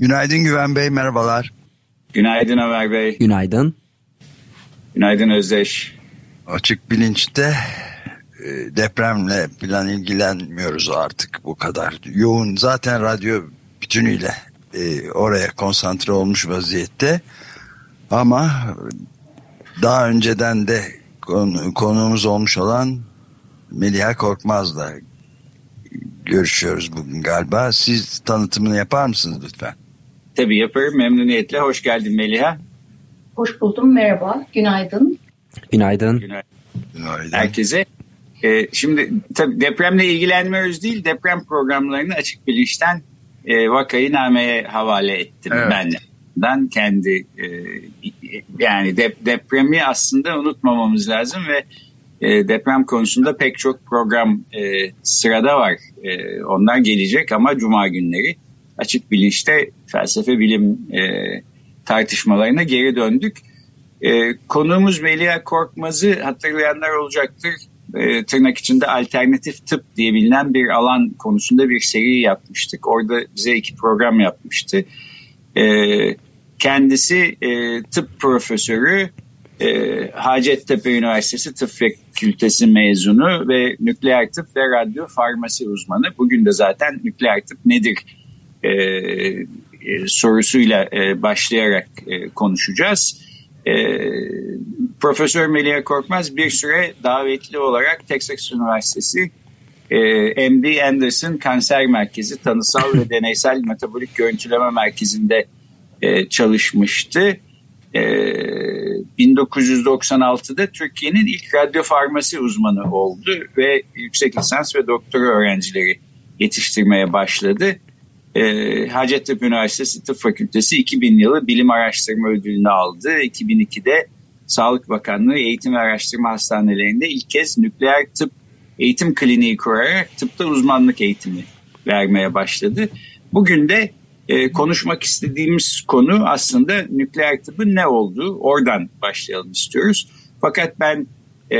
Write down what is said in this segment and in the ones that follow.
Günaydın Güven Bey, merhabalar. Günaydın Ömer Bey. Günaydın. Günaydın Özdeş. Açık bilinçte e, depremle plan ilgilenmiyoruz artık bu kadar. Yoğun zaten radyo bütünüyle e, oraya konsantre olmuş vaziyette. Ama daha önceden de konu, konuğumuz olmuş olan Meliha Korkmaz'la görüşüyoruz bugün galiba. Siz tanıtımını yapar mısınız lütfen? Tabii yaparım memnuniyetle. Hoş geldin Meliha. Hoş buldum. Merhaba. Günaydın. Günaydın. Günaydın. Günaydın. Herkese. Ee, şimdi tabii depremle ilgilenmiyoruz değil, deprem programlarını açık bilinçten e, vakayı nameye havale ettim evet. ben. Ben kendi e, yani dep depremi aslında unutmamamız lazım ve e, deprem konusunda pek çok program e, sırada var. E, onlar gelecek ama cuma günleri açık bilinçte felsefe bilim e, tartışmalarına geri döndük. E, konuğumuz Melia Korkmaz'ı hatırlayanlar olacaktır. E, tırnak içinde alternatif tıp diye bilinen bir alan konusunda bir seri yapmıştık. Orada bize iki program yapmıştı. E, kendisi e, tıp profesörü, e, Hacettepe Üniversitesi Tıp Fakültesi mezunu ve nükleer tıp ve radyo farmasi uzmanı. Bugün de zaten nükleer tıp nedir e, e, sorusuyla e, başlayarak e, konuşacağız. E, Profesör Melia Korkmaz bir süre davetli olarak Texas Üniversitesi e, MD Anderson Kanser Merkezi Tanısal ve Deneysel Metabolik Görüntüleme Merkezi'nde e, çalışmıştı. E, 1996'da Türkiye'nin ilk radyo farmasi uzmanı oldu ve yüksek lisans ve doktora öğrencileri yetiştirmeye başladı. E, Hacettepe Üniversitesi Tıp Fakültesi 2000 yılı bilim araştırma ödülünü aldı. 2002'de Sağlık Bakanlığı Eğitim ve Araştırma Hastanelerinde ilk kez nükleer tıp eğitim kliniği kurarak tıpta uzmanlık eğitimi vermeye başladı. Bugün de e, konuşmak istediğimiz konu aslında nükleer tıbbın ne olduğu. Oradan başlayalım istiyoruz. Fakat ben e,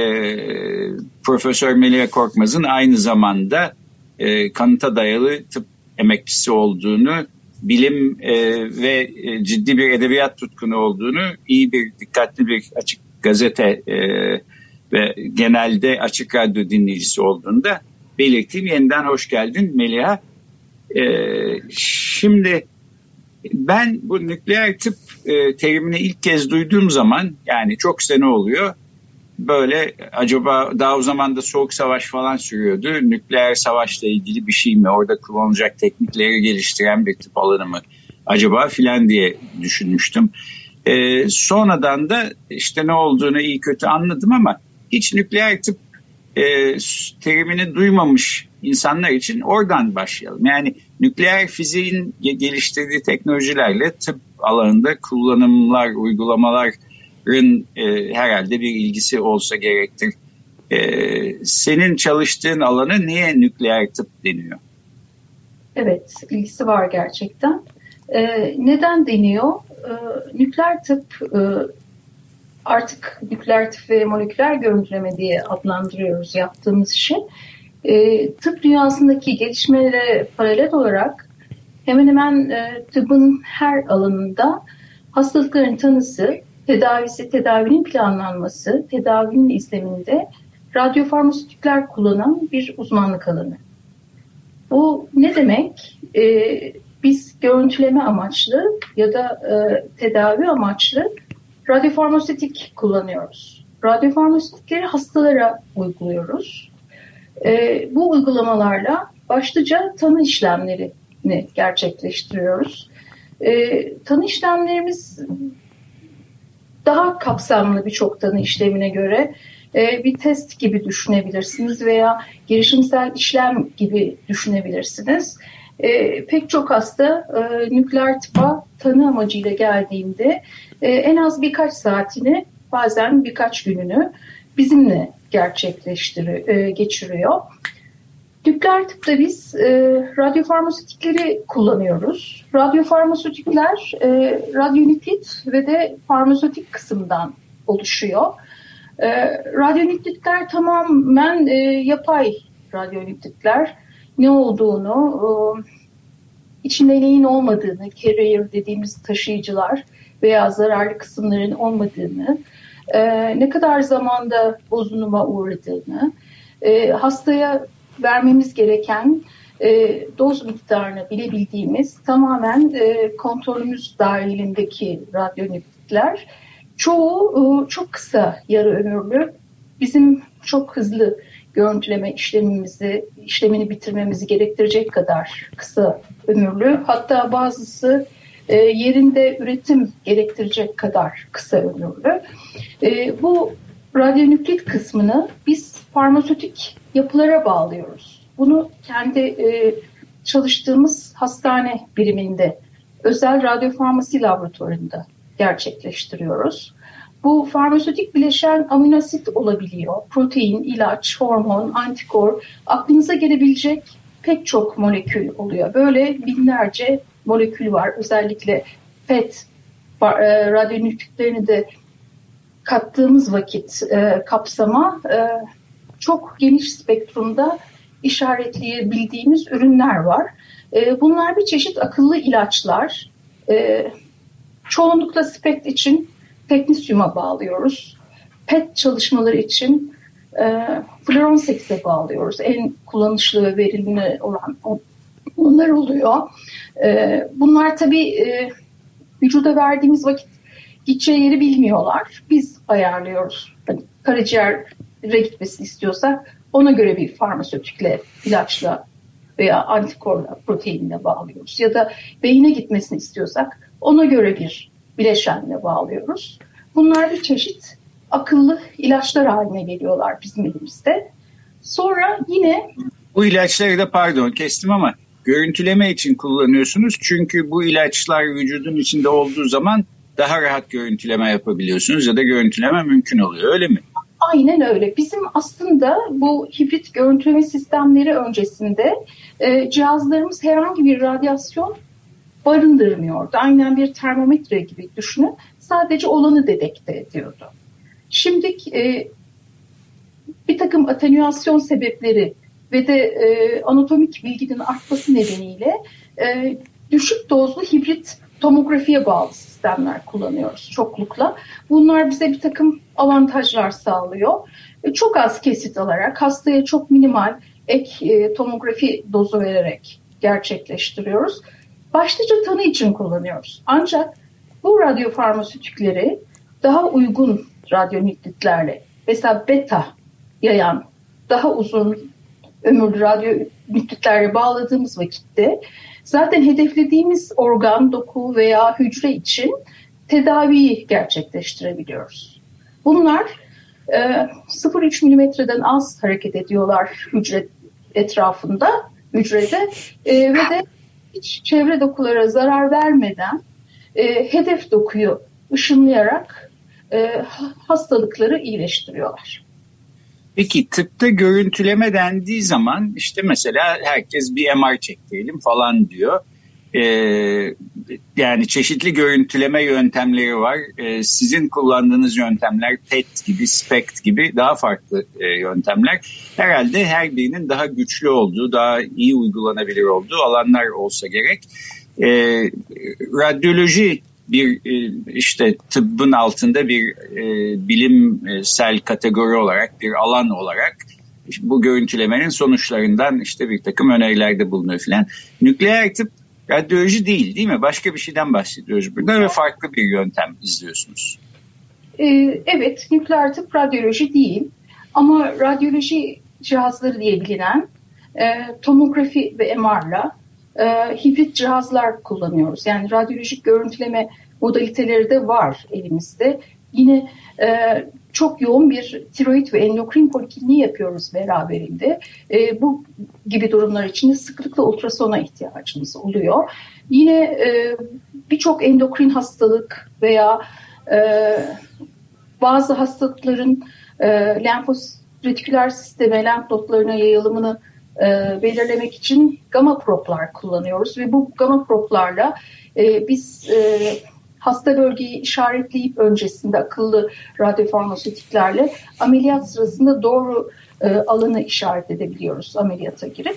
Profesör Melia Korkmaz'ın aynı zamanda e, kanıta dayalı tıp emekçisi olduğunu, bilim e, ve e, ciddi bir edebiyat tutkunu olduğunu, iyi bir, dikkatli bir açık gazete e, ve genelde açık radyo dinleyicisi olduğunu da belirteyim. Yeniden hoş geldin Melia. E, şimdi ben bu nükleer tıp e, terimini ilk kez duyduğum zaman yani çok sene oluyor. Böyle acaba daha o zaman da soğuk savaş falan sürüyordu. Nükleer savaşla ilgili bir şey mi? Orada kullanılacak teknikleri geliştiren bir tıp alanı mı? Acaba filan diye düşünmüştüm. E, sonradan da işte ne olduğunu iyi kötü anladım ama hiç nükleer tıp e, terimini duymamış insanlar için oradan başlayalım. Yani nükleer fiziğin geliştirdiği teknolojilerle tıp alanında kullanımlar, uygulamaların e, herhalde bir ilgisi olsa gerektir. E, senin çalıştığın alana niye nükleer tıp deniyor? Evet, ilgisi var gerçekten. E, neden deniyor? E, nükleer tıp e, artık nükleer tıp ve moleküler görüntüleme diye adlandırıyoruz yaptığımız şey e, tıp dünyasındaki gelişmelere paralel olarak hemen hemen e, tıbbın her alanında hastalıkların tanısı, tedavisi, tedavinin planlanması, tedavinin izleminde radyofarmasötikler kullanan bir uzmanlık alanı. Bu ne demek? E, biz görüntüleme amaçlı ya da e, tedavi amaçlı radyofarmasötik kullanıyoruz. Radyofarmasötikleri hastalara uyguluyoruz. E, bu uygulamalarla başlıca tanı işlemlerini gerçekleştiriyoruz. E, tanı işlemlerimiz daha kapsamlı birçok tanı işlemine göre e, bir test gibi düşünebilirsiniz veya girişimsel işlem gibi düşünebilirsiniz. e, pek çok hasta e, nükleer tıpa tanı amacıyla geldiğinde en az birkaç saatini bazen birkaç gününü bizimle gerçekleştiriyor, geçiriyor. Nükleer tıpta biz e, radyofarmasötikleri kullanıyoruz. Radyofarmasötikler e, radyonüklit ve de farmasötik kısımdan oluşuyor. E, radyonüklitler tamamen e, yapay radyonüklitler. Ne olduğunu, e, içinde neyin olmadığını, carrier dediğimiz taşıyıcılar veya zararlı kısımların olmadığını, e, ne kadar zamanda bozunuma uğradığını, e, hastaya vermemiz gereken e, doz miktarını bilebildiğimiz tamamen e, kontrolümüz dahilindeki radyonükleer çoğu e, çok kısa yarı ömürlü. Bizim çok hızlı görüntüleme işlemimizi işlemini bitirmemizi gerektirecek kadar kısa ömürlü. Hatta bazısı e, yerinde üretim gerektirecek kadar kısa ömürlü. E, bu radyonüklit kısmını biz farmasötik yapılara bağlıyoruz. Bunu kendi e, çalıştığımız hastane biriminde özel radyofarmasi laboratuvarında gerçekleştiriyoruz. Bu farmasötik bileşen aminoasit olabiliyor. Protein, ilaç, hormon, antikor, aklınıza gelebilecek pek çok molekül oluyor. Böyle binlerce molekül var. Özellikle PET e, radyonüklerini de kattığımız vakit e, kapsama e, çok geniş spektrumda işaretleyebildiğimiz ürünler var. E, bunlar bir çeşit akıllı ilaçlar. E, çoğunlukla SPECT için teknisyuma bağlıyoruz. PET çalışmaları için e, floron 8'e bağlıyoruz. En kullanışlı ve verimli olan onlar oluyor. E, bunlar tabii e, vücuda verdiğimiz vakit gideceği yeri bilmiyorlar. Biz ayarlıyoruz. Hani karaciğere gitmesini istiyorsak ona göre bir farmasötikle, ilaçla veya antikorla, proteinle bağlıyoruz. Ya da beyine gitmesini istiyorsak ona göre bir bileşenle bağlıyoruz. Bunlar bir çeşit akıllı ilaçlar haline geliyorlar bizim elimizde. Sonra yine... Bu ilaçları da pardon kestim ama görüntüleme için kullanıyorsunuz. Çünkü bu ilaçlar vücudun içinde olduğu zaman daha rahat görüntüleme yapabiliyorsunuz ya da görüntüleme mümkün oluyor öyle mi? Aynen öyle. Bizim aslında bu hibrit görüntüleme sistemleri öncesinde e, cihazlarımız herhangi bir radyasyon barındırmıyordu. Aynen bir termometre gibi düşünün. Sadece olanı dedekte ediyordu. Şimdi e, bir takım atenuasyon sebepleri ve de e, anatomik bilginin artması nedeniyle e, düşük dozlu hibrit tomografiye bağlı sistemler kullanıyoruz çoklukla. Bunlar bize bir takım avantajlar sağlıyor. E, çok az kesit alarak hastaya çok minimal ek e, tomografi dozu vererek gerçekleştiriyoruz. Başlıca tanı için kullanıyoruz. Ancak bu radyofarmasötikleri daha uygun radyonüklitlerle mesela beta yayan daha uzun ömürlü radyonüklitlerle bağladığımız vakitte zaten hedeflediğimiz organ, doku veya hücre için tedaviyi gerçekleştirebiliyoruz. Bunlar e, 0,3 milimetreden az hareket ediyorlar hücre etrafında, hücrede e, ve de hiç çevre dokulara zarar vermeden e, hedef dokuyu ışınlayarak e, hastalıkları iyileştiriyorlar. Peki tıpta görüntüleme dendiği zaman işte mesela herkes bir MR çektirelim falan diyor. Ee, yani çeşitli görüntüleme yöntemleri var. Ee, sizin kullandığınız yöntemler PET gibi, SPECT gibi daha farklı e, yöntemler. Herhalde her birinin daha güçlü olduğu, daha iyi uygulanabilir olduğu alanlar olsa gerek. Ee, radyoloji bir e, işte tıbbın altında bir e, bilimsel kategori olarak bir alan olarak bu görüntülemenin sonuçlarından işte bir takım önerilerde bulunuyor filan. Nükleer tıp radyoloji değil değil mi? Başka bir şeyden bahsediyoruz burada ve farklı bir yöntem izliyorsunuz. Evet nükleer tıp radyoloji değil ama radyoloji cihazları diye bilinen e, tomografi ve MR'la e, hibrit cihazlar kullanıyoruz. Yani radyolojik görüntüleme modaliteleri de var elimizde. Yine e, çok yoğun bir tiroid ve endokrin polikliniği yapıyoruz beraberinde. E, bu gibi durumlar için sıklıkla ultrasona ihtiyacımız oluyor. Yine e, birçok endokrin hastalık veya e, bazı hastalıkların e, lenfosretiküler sisteme, lenf notlarına yayılımını e, belirlemek için gamma proplar kullanıyoruz ve bu gamma proplarla e, biz e, hasta bölgeyi işaretleyip öncesinde akıllı radyofarmasötiklerle ameliyat sırasında doğru alanı işaret edebiliyoruz ameliyata girip.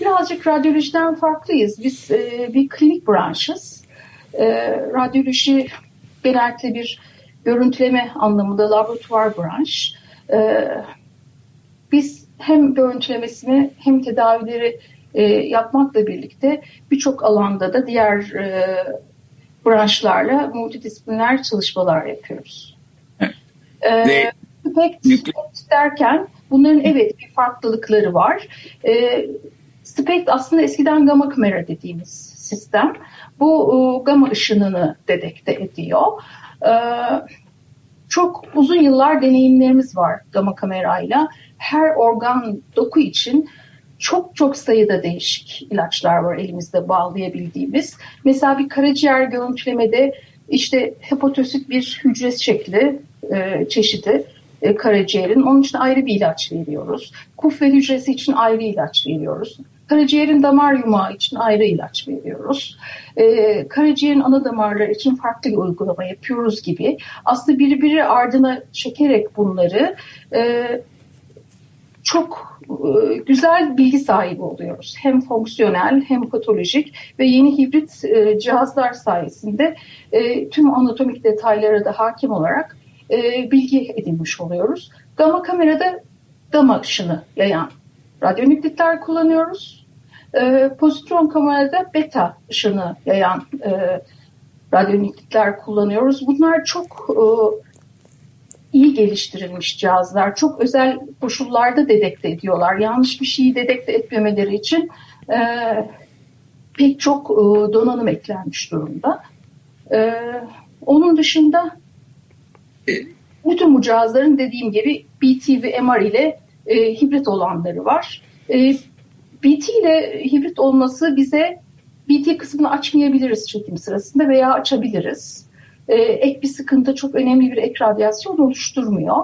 Birazcık radyolojiden farklıyız. Biz bir klinik branşız. Radyoloji genellikle bir görüntüleme anlamında laboratuvar branş. Biz hem görüntülemesini hem tedavileri e, yapmakla birlikte birçok alanda da diğer e, branşlarla multidisipliner çalışmalar yapıyoruz. Evet. Ee, SPECT derken bunların evet bir farklılıkları var. Ee, SPECT aslında eskiden gamma kamera dediğimiz sistem. Bu e, gamma ışınını dedekte ediyor. Ee, çok uzun yıllar deneyimlerimiz var gamma kamerayla. Her organ doku için çok çok sayıda değişik ilaçlar var elimizde bağlayabildiğimiz. Mesela bir karaciğer görüntülemede işte hepatosit bir hücre şekli e, çeşidi e, karaciğerin. Onun için ayrı bir ilaç veriyoruz. Kufve hücresi için ayrı ilaç veriyoruz. Karaciğerin damar yumağı için ayrı ilaç veriyoruz. Ee, karaciğerin ana damarları için farklı bir uygulama yapıyoruz gibi. Aslında birbiri ardına çekerek bunları e, çok e, güzel bilgi sahibi oluyoruz. Hem fonksiyonel hem patolojik ve yeni hibrit e, cihazlar sayesinde e, tüm anatomik detaylara da hakim olarak bilgi edinmiş oluyoruz. Gamma kamerada gamma ışını yayan radyonüklitler kullanıyoruz. Pozitron kamerada beta ışını yayan radyonüklitler kullanıyoruz. Bunlar çok iyi geliştirilmiş cihazlar. Çok özel koşullarda dedekte ediyorlar. Yanlış bir şeyi dedekte etmemeleri için e, pek çok e, donanım eklenmiş durumda. E, onun dışında bütün bu cihazların dediğim gibi BT ve MR ile e, hibrit olanları var. E, BT ile hibrit olması bize BT kısmını açmayabiliriz çekim sırasında veya açabiliriz e, ek bir sıkıntı çok önemli bir ek radyasyon oluşturmuyor.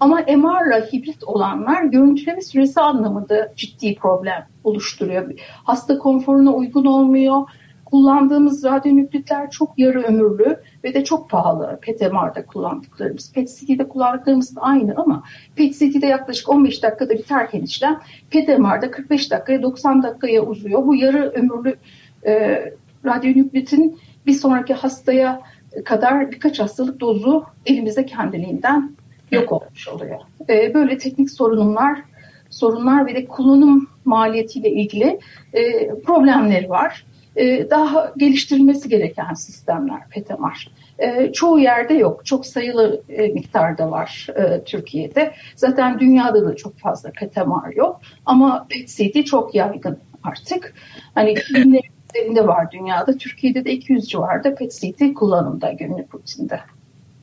Ama MR'la hibrit olanlar görüntüleme süresi anlamında ciddi problem oluşturuyor. Hasta konforuna uygun olmuyor. Kullandığımız radyonükleitler çok yarı ömürlü ve de çok pahalı PET-MR'da kullandıklarımız. PET-CT'de kullandıklarımız da aynı ama PET-CT'de yaklaşık 15 dakikada biterken işlem PET-MR'da 45 dakikaya 90 dakikaya uzuyor. Bu yarı ömürlü e, radyonükleitin bir sonraki hastaya kadar birkaç hastalık dozu elimizde kendiliğinden yok olmuş oluyor. E, böyle teknik sorunlar sorunlar ve de kullanım maliyetiyle ilgili e, problemleri var. E, daha geliştirilmesi gereken sistemler PETMR. E, çoğu yerde yok. Çok sayılı e, miktarda var e, Türkiye'de. Zaten dünyada da çok fazla PETMR yok. Ama PET-CT çok yaygın artık. Hani ülkelerinde var dünyada. Türkiye'de de 200 civarında PET-CT kullanımda günlük rutinde.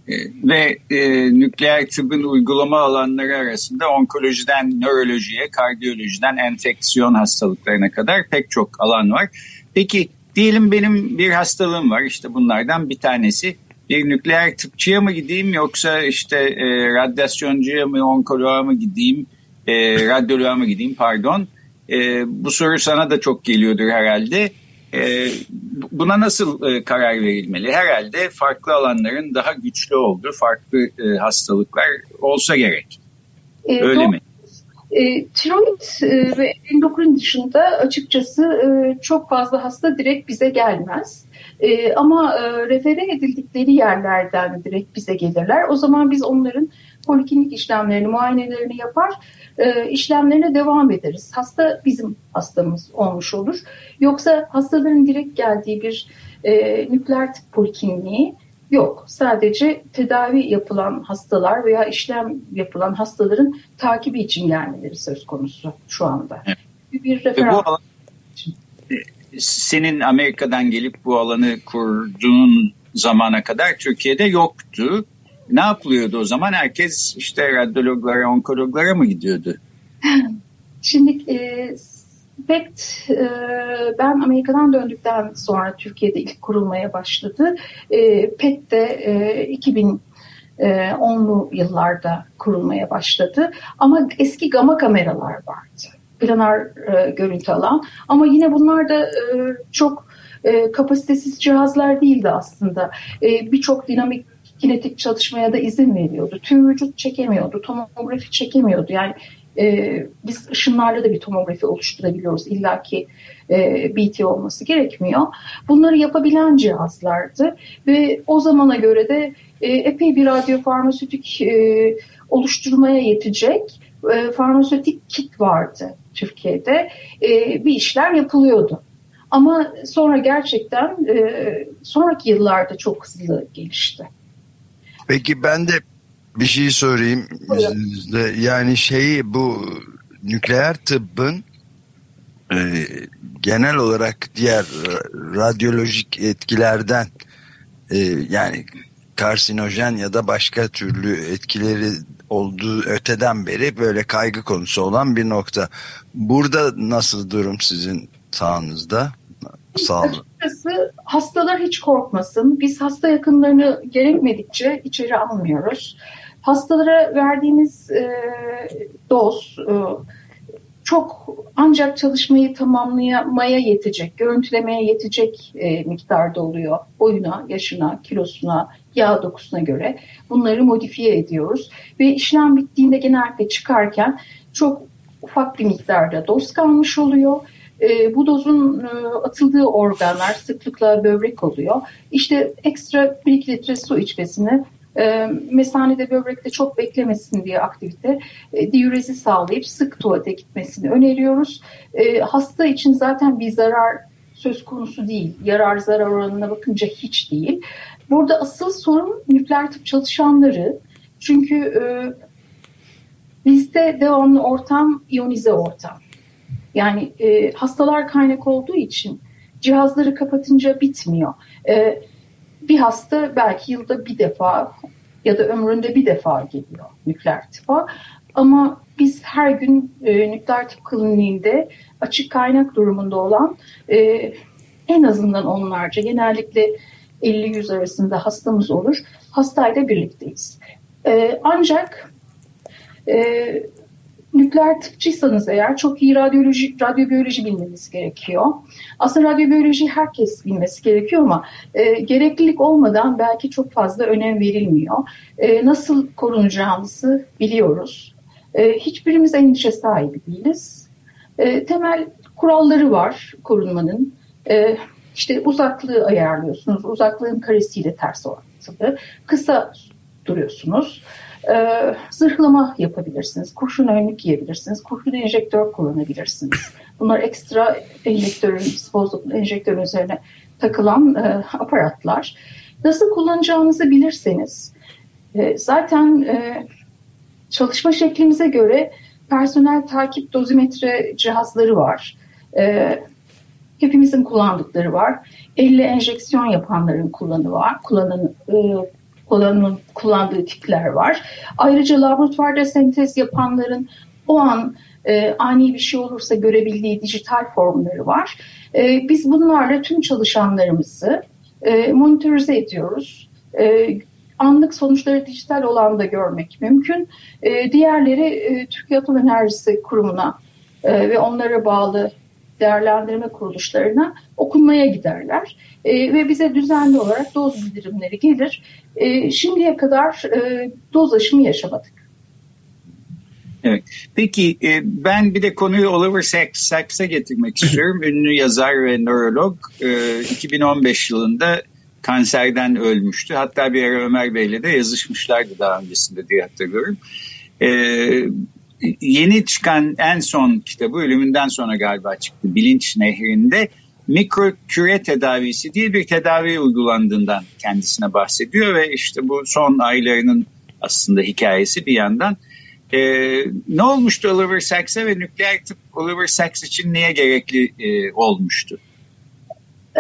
E, ve e, nükleer tıbbın uygulama alanları arasında onkolojiden nörolojiye, kardiyolojiden enfeksiyon hastalıklarına kadar pek çok alan var. Peki diyelim benim bir hastalığım var işte bunlardan bir tanesi. Bir nükleer tıpçıya mı gideyim yoksa işte e, radyasyoncuya mı, onkoloğa mı gideyim, e, radyoloğa mı gideyim pardon. E, bu soru sana da çok geliyordur herhalde. E, buna nasıl e, karar verilmeli? Herhalde farklı alanların daha güçlü olduğu farklı e, hastalıklar olsa gerek. E, Öyle mi? E, tiroid e, ve endokrin dışında açıkçası e, çok fazla hasta direkt bize gelmez. E, ama e, refere edildikleri yerlerden direkt bize gelirler. O zaman biz onların poliklinik işlemlerini, muayenelerini yapar e, işlemlerine devam ederiz. Hasta bizim hastamız olmuş olur. Yoksa hastaların direkt geldiği bir e, nükleer tıp polikliniği yok. Sadece tedavi yapılan hastalar veya işlem yapılan hastaların takibi için gelmeleri söz konusu şu anda. Evet. Bir referans. Bu alan, e, senin Amerika'dan gelip bu alanı kurduğun zamana kadar Türkiye'de yoktu. Ne yapılıyordu o zaman? Herkes işte radyologlara, onkologlara mı gidiyordu? Şimdi e, PET e, ben Amerika'dan döndükten sonra Türkiye'de ilk kurulmaya başladı. E, PET de e, 2000 10'lu yıllarda kurulmaya başladı. Ama eski gama kameralar vardı. Planar e, görüntü alan. Ama yine bunlar da e, çok e, kapasitesiz cihazlar değildi aslında. E, Birçok dinamik kinetik çalışmaya da izin veriyordu. Tüm vücut çekemiyordu, tomografi çekemiyordu. Yani e, biz ışınlarla da bir tomografi oluşturabiliyoruz. İlla ki e, BT olması gerekmiyor. Bunları yapabilen cihazlardı ve o zamana göre de e, epey bir radyofarmasötik e, oluşturmaya yetecek e, farmasötik kit vardı Türkiye'de. E, bir işler yapılıyordu. Ama sonra gerçekten e, sonraki yıllarda çok hızlı gelişti. Peki ben de bir şey sorayım. Buyurun. Yani şeyi bu nükleer tıbbın e, genel olarak diğer radyolojik etkilerden e, yani karsinojen ya da başka türlü etkileri olduğu öteden beri böyle kaygı konusu olan bir nokta. Burada nasıl durum sizin sahanızda? Sağ olun. Açıkçası hastalar hiç korkmasın. Biz hasta yakınlarını gerekmedikçe içeri almıyoruz. Hastalara verdiğimiz e, doz e, çok ancak çalışmayı tamamlamaya yetecek, görüntülemeye yetecek e, miktarda oluyor. Boyuna, yaşına, kilosuna, yağ dokusuna göre bunları modifiye ediyoruz. Ve işlem bittiğinde genellikle çıkarken çok ufak bir miktarda doz kalmış oluyor. E, bu dozun e, atıldığı organlar sıklıkla böbrek oluyor. İşte ekstra 1 litre su içmesini e, mesanede böbrekte çok beklemesin diye aktivite e, diyürezi sağlayıp sık tuvalete gitmesini öneriyoruz. E, hasta için zaten bir zarar söz konusu değil. Yarar zarar oranına bakınca hiç değil. Burada asıl sorun nükleer tıp çalışanları. Çünkü e, bizde devamlı ortam iyonize ortam. Yani e, hastalar kaynak olduğu için cihazları kapatınca bitmiyor. E, bir hasta belki yılda bir defa ya da ömründe bir defa geliyor nükleer tıpa. Ama biz her gün e, nükleer tıp kliniğinde açık kaynak durumunda olan e, en azından onlarca genellikle 50-100 arasında hastamız olur. Hastayla birlikteyiz. E, ancak e, nükleer tıpçıysanız eğer çok iyi radyoloji, radyobiyoloji bilmeniz gerekiyor. Aslında radyobiyoloji herkes bilmesi gerekiyor ama e, gereklilik olmadan belki çok fazla önem verilmiyor. E, nasıl korunacağımızı biliyoruz. E, hiçbirimiz endişe sahibi değiliz. E, temel kuralları var korunmanın. E, işte uzaklığı ayarlıyorsunuz. Uzaklığın karesiyle ters orantılı. Kısa duruyorsunuz. Ee, zırhlama yapabilirsiniz. Kurşun önlük giyebilirsiniz. Kurşun enjektör kullanabilirsiniz. Bunlar ekstra enjektörün, enjektörün üzerine takılan e, aparatlar. Nasıl kullanacağınızı bilirseniz e, zaten e, çalışma şeklimize göre personel takip dozimetre cihazları var. E, hepimizin kullandıkları var. Elle enjeksiyon yapanların kullanı var. Kullanın, e, kullanım, kullandığı tipler var. Ayrıca laboratuvarda sentez yapanların o an e, ani bir şey olursa görebildiği dijital formları var. E, biz bunlarla tüm çalışanlarımızı e, monitörize ediyoruz. E, anlık sonuçları dijital olanda görmek mümkün. E, diğerleri e, Türkiye Atom Enerjisi Kurumu'na e, ve onlara bağlı değerlendirme kuruluşlarına okunmaya giderler. E, ve bize düzenli olarak doz bildirimleri gelir. E, şimdiye kadar e, doz aşımı yaşamadık. Evet. Peki e, ben bir de konuyu Oliver Sacks, Sacks'a getirmek istiyorum. Ünlü yazar ve nörolog e, 2015 yılında kanserden ölmüştü. Hatta bir ara Ömer Bey'le de yazışmışlardı daha öncesinde diye hatırlıyorum. E, yeni çıkan en son kitabı ölümünden sonra galiba çıktı. Bilinç Nehri'nde mikro küre tedavisi diye bir tedavi uygulandığından kendisine bahsediyor ve işte bu son aylarının aslında hikayesi bir yandan. Ee, ne olmuştu Oliver Sacks'e ve nükleer tıp Oliver Sacks için niye gerekli e, olmuştu?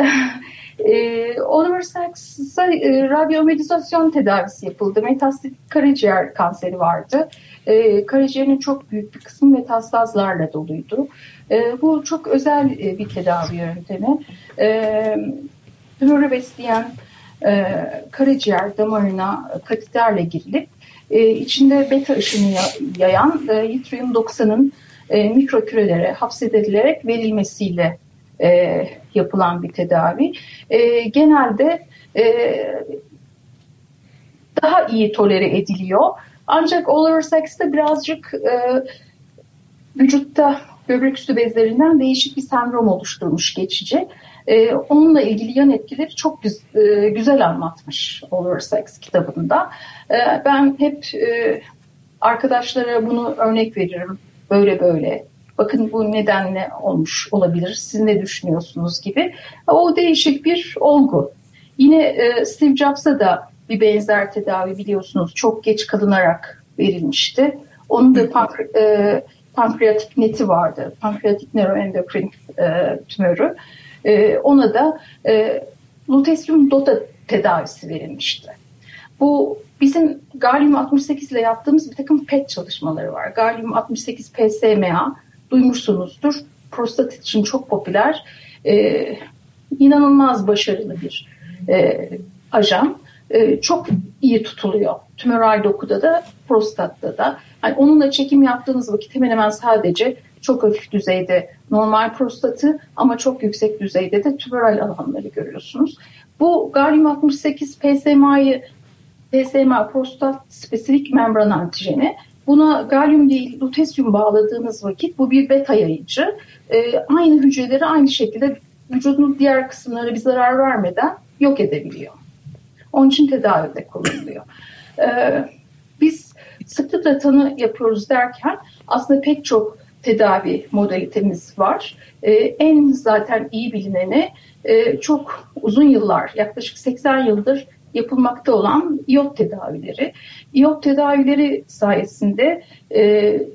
E, Oliver Sacks'a e, radyomedizasyon tedavisi yapıldı. Metastatik karaciğer kanseri vardı. E, karaciğerin çok büyük bir kısmı metastazlarla doluydu. E, bu çok özel e, bir tedavi yöntemi. E, tümörü besleyen e, karaciğer damarına kateterle girilip e, içinde beta ışını yayan e, yttrium 90'ın e, mikro kürelere hapsedilerek verilmesiyle e, yapılan bir tedavi. E, genelde e, daha iyi tolere ediliyor. Ancak Oliver Sacks'te birazcık e, vücutta böbrek üstü bezlerinden değişik bir sendrom oluşturmuş geçici. E, onunla ilgili yan etkileri çok güz, e, güzel anlatmış Oliver Sacks kitabında. E, ben hep e, arkadaşlara bunu örnek veririm. Böyle böyle bakın bu nedenle olmuş olabilir, siz ne düşünüyorsunuz gibi. O değişik bir olgu. Yine e, Steve Jobs'a da bir benzer tedavi biliyorsunuz çok geç kalınarak verilmişti. Onun da pankre, e, pankreatik neti vardı. Pankreatik neuroendokrin e, tümörü. E, ona da e, lutesyum dota tedavisi verilmişti. Bu bizim galyum 68 ile yaptığımız bir takım PET çalışmaları var. Galyum 68 PSMA duymuşsunuzdur. Prostat için çok popüler, e, inanılmaz başarılı bir e, ajan. E, çok iyi tutuluyor. Tümöral dokuda da, prostatta da. Yani onunla çekim yaptığınız vakit hemen hemen sadece çok hafif düzeyde normal prostatı ama çok yüksek düzeyde de tümöral alanları görüyorsunuz. Bu galyum 68 PSMA'yı PSMA prostat spesifik membran antijeni Buna galyum değil lutesyum bağladığınız vakit bu bir beta yayıcı. E, aynı hücreleri aynı şekilde vücudun diğer kısımları bir zarar vermeden yok edebiliyor. Onun için tedavide kullanılıyor. E, biz sıklıkla tanı yapıyoruz derken aslında pek çok tedavi modalitemiz var. E, en zaten iyi bilineni e, çok uzun yıllar, yaklaşık 80 yıldır yapılmakta olan iot tedavileri. İyot tedavileri sayesinde e,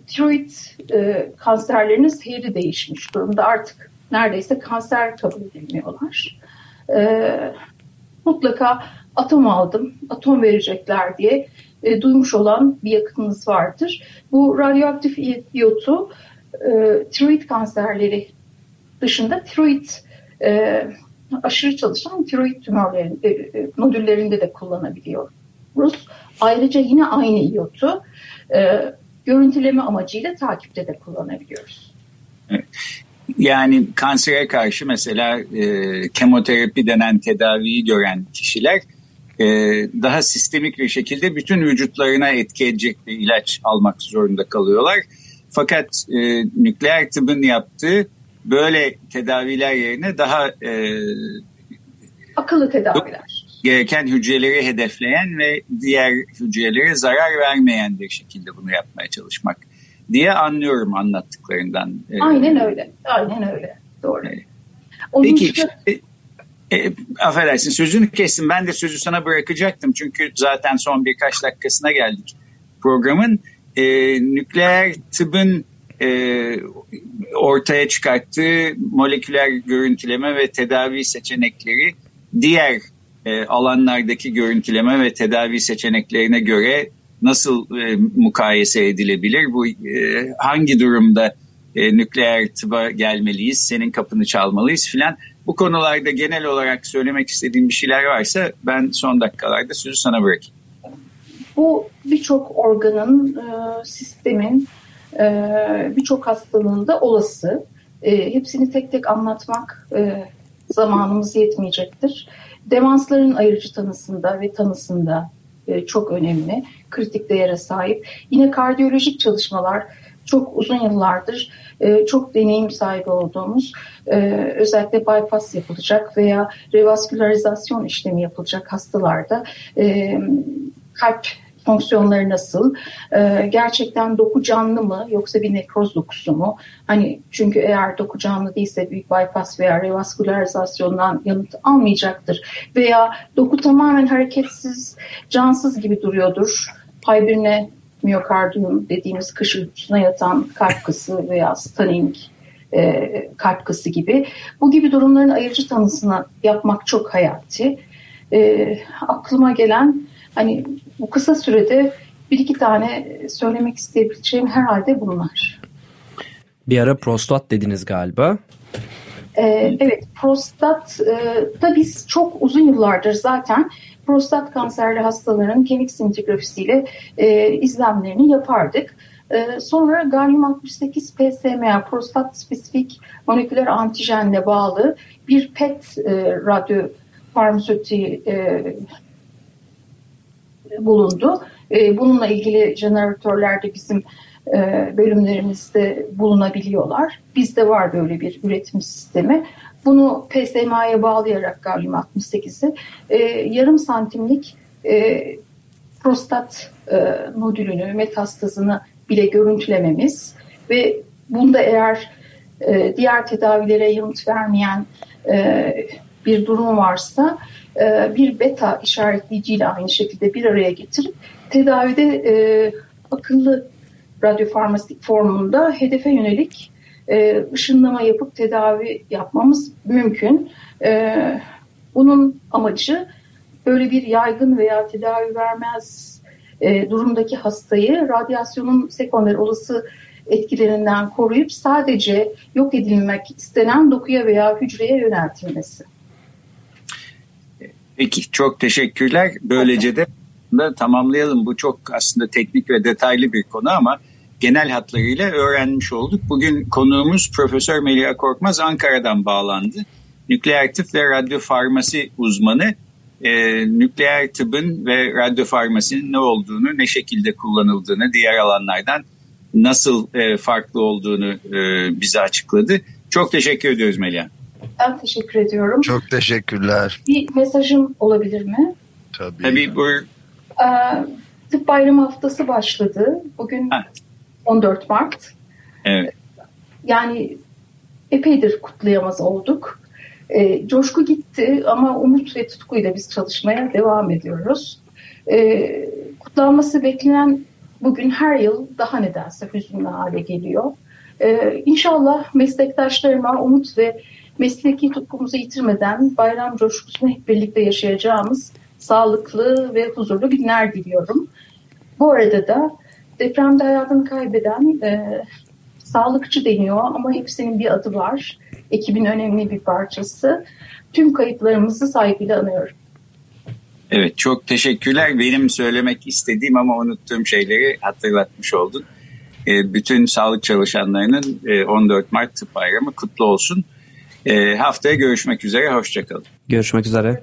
tiroid e, kanserlerinin seyri değişmiş durumda. Artık neredeyse kanser kabul edilmiyorlar. E, mutlaka atom aldım, atom verecekler diye e, duymuş olan bir yakınınız vardır. Bu radyoaktif iyotu e, tiroid kanserleri dışında tiroid e, aşırı çalışan tiroid tümörlerin, e, e, nodüllerinde de kullanabiliyoruz. Ayrıca yine aynı iyotu e, görüntüleme amacıyla takipte de kullanabiliyoruz. Yani kansere karşı mesela e, kemoterapi denen tedaviyi gören kişiler e, daha sistemik bir şekilde bütün vücutlarına etki edecek bir ilaç almak zorunda kalıyorlar. Fakat e, nükleer tıbbın yaptığı böyle tedaviler yerine daha e, akıllı tedaviler gereken hücreleri hedefleyen ve diğer hücrelere zarar vermeyen bir şekilde bunu yapmaya çalışmak diye anlıyorum anlattıklarından. E, Aynen öyle. Aynen öyle. Doğru. Evet. Peki işte, e, affedersin sözünü kestim. Ben de sözü sana bırakacaktım. Çünkü zaten son birkaç dakikasına geldik programın. E, nükleer tıbbın e, ortaya çıkarttığı moleküler görüntüleme ve tedavi seçenekleri diğer e, alanlardaki görüntüleme ve tedavi seçeneklerine göre nasıl e, mukayese edilebilir? Bu e, hangi durumda e, nükleer tıba gelmeliyiz, senin kapını çalmalıyız filan. Bu konularda genel olarak söylemek istediğim bir şeyler varsa ben son dakikalarda sözü sana bırakayım. Bu birçok organın, e, sistemin e, birçok hastalığında olası. E, hepsini tek tek anlatmak zamanımız yetmeyecektir. Demansların ayırıcı tanısında ve tanısında çok önemli, kritik değere sahip. Yine kardiyolojik çalışmalar çok uzun yıllardır e, çok deneyim sahibi olduğumuz e, özellikle bypass yapılacak veya revaskülarizasyon işlemi yapılacak hastalarda e, kalp fonksiyonları nasıl? Ee, gerçekten doku canlı mı yoksa bir nekroz dokusu mu? Hani çünkü eğer doku canlı değilse büyük bypass veya revaskülarizasyondan yanıt almayacaktır. Veya doku tamamen hareketsiz, cansız gibi duruyordur. Fibrine miyokardiyum dediğimiz kış uykusuna yatan kalp kısı veya stunning e, kalp kası gibi. Bu gibi durumların ayırıcı tanısını yapmak çok hayati. E, aklıma gelen hani bu kısa sürede bir iki tane söylemek isteyebileceğim herhalde bunlar. Bir ara prostat dediniz galiba. Ee, evet, prostat e, da biz çok uzun yıllardır zaten prostat kanserli hastaların kemik sintigrafisiyle e, izlemlerini yapardık. E, sonra galyum 68 PSMA prostat spesifik moleküler antijenle bağlı bir PET e, radyo farmasötiği e, bulundu. E, bununla ilgili jeneratörler de bizim bölümlerimizde bulunabiliyorlar. Bizde var böyle bir üretim sistemi. Bunu PSMA'ya bağlayarak galyum 68'i e, yarım santimlik e, prostat e, nodülünü, metastazını bile görüntülememiz ve bunda eğer e, diğer tedavilere yanıt vermeyen e, bir durum varsa e, bir beta işaretleyiciyle aynı şekilde bir araya getirip tedavide e, akıllı radyofarmastik formunda hedefe yönelik e, ışınlama yapıp tedavi yapmamız mümkün. E, bunun amacı böyle bir yaygın veya tedavi vermez e, durumdaki hastayı radyasyonun sekonder olası etkilerinden koruyup sadece yok edilmek istenen dokuya veya hücreye yöneltilmesi. Peki çok teşekkürler. Böylece de tamamlayalım. Bu çok aslında teknik ve detaylı bir konu ama genel hatlarıyla öğrenmiş olduk. Bugün konuğumuz Profesör Melia Korkmaz Ankara'dan bağlandı. Nükleer tıp ve radyofarmasi uzmanı. Ee, nükleer tıbbın ve radyofarmasinin ne olduğunu, ne şekilde kullanıldığını, diğer alanlardan nasıl e, farklı olduğunu e, bize açıkladı. Çok teşekkür ediyoruz Melia. Ben teşekkür ediyorum. Çok teşekkürler. Bir mesajım olabilir mi? Tabii. Tabii buyur. Ee, tıp bayramı haftası başladı. Bugün ha. 14 Mart. Evet. Yani epeydir kutlayamaz olduk. E, coşku gitti ama umut ve tutkuyla biz çalışmaya devam ediyoruz. E, kutlanması beklenen bugün her yıl daha nedense hüzünlü hale geliyor. E, inşallah meslektaşlarıma umut ve mesleki tutkumuzu yitirmeden bayram coşkusunu hep birlikte yaşayacağımız sağlıklı ve huzurlu günler diliyorum. Bu arada da depremde hayatını kaybeden e, sağlıkçı deniyor ama hepsinin bir adı var. Ekibin önemli bir parçası. Tüm kayıplarımızı saygıyla anıyorum. Evet çok teşekkürler. Benim söylemek istediğim ama unuttuğum şeyleri hatırlatmış oldun. E, bütün sağlık çalışanlarının e, 14 Mart Tıp Bayramı kutlu olsun. E, haftaya görüşmek üzere. Hoşçakalın. Görüşmek üzere.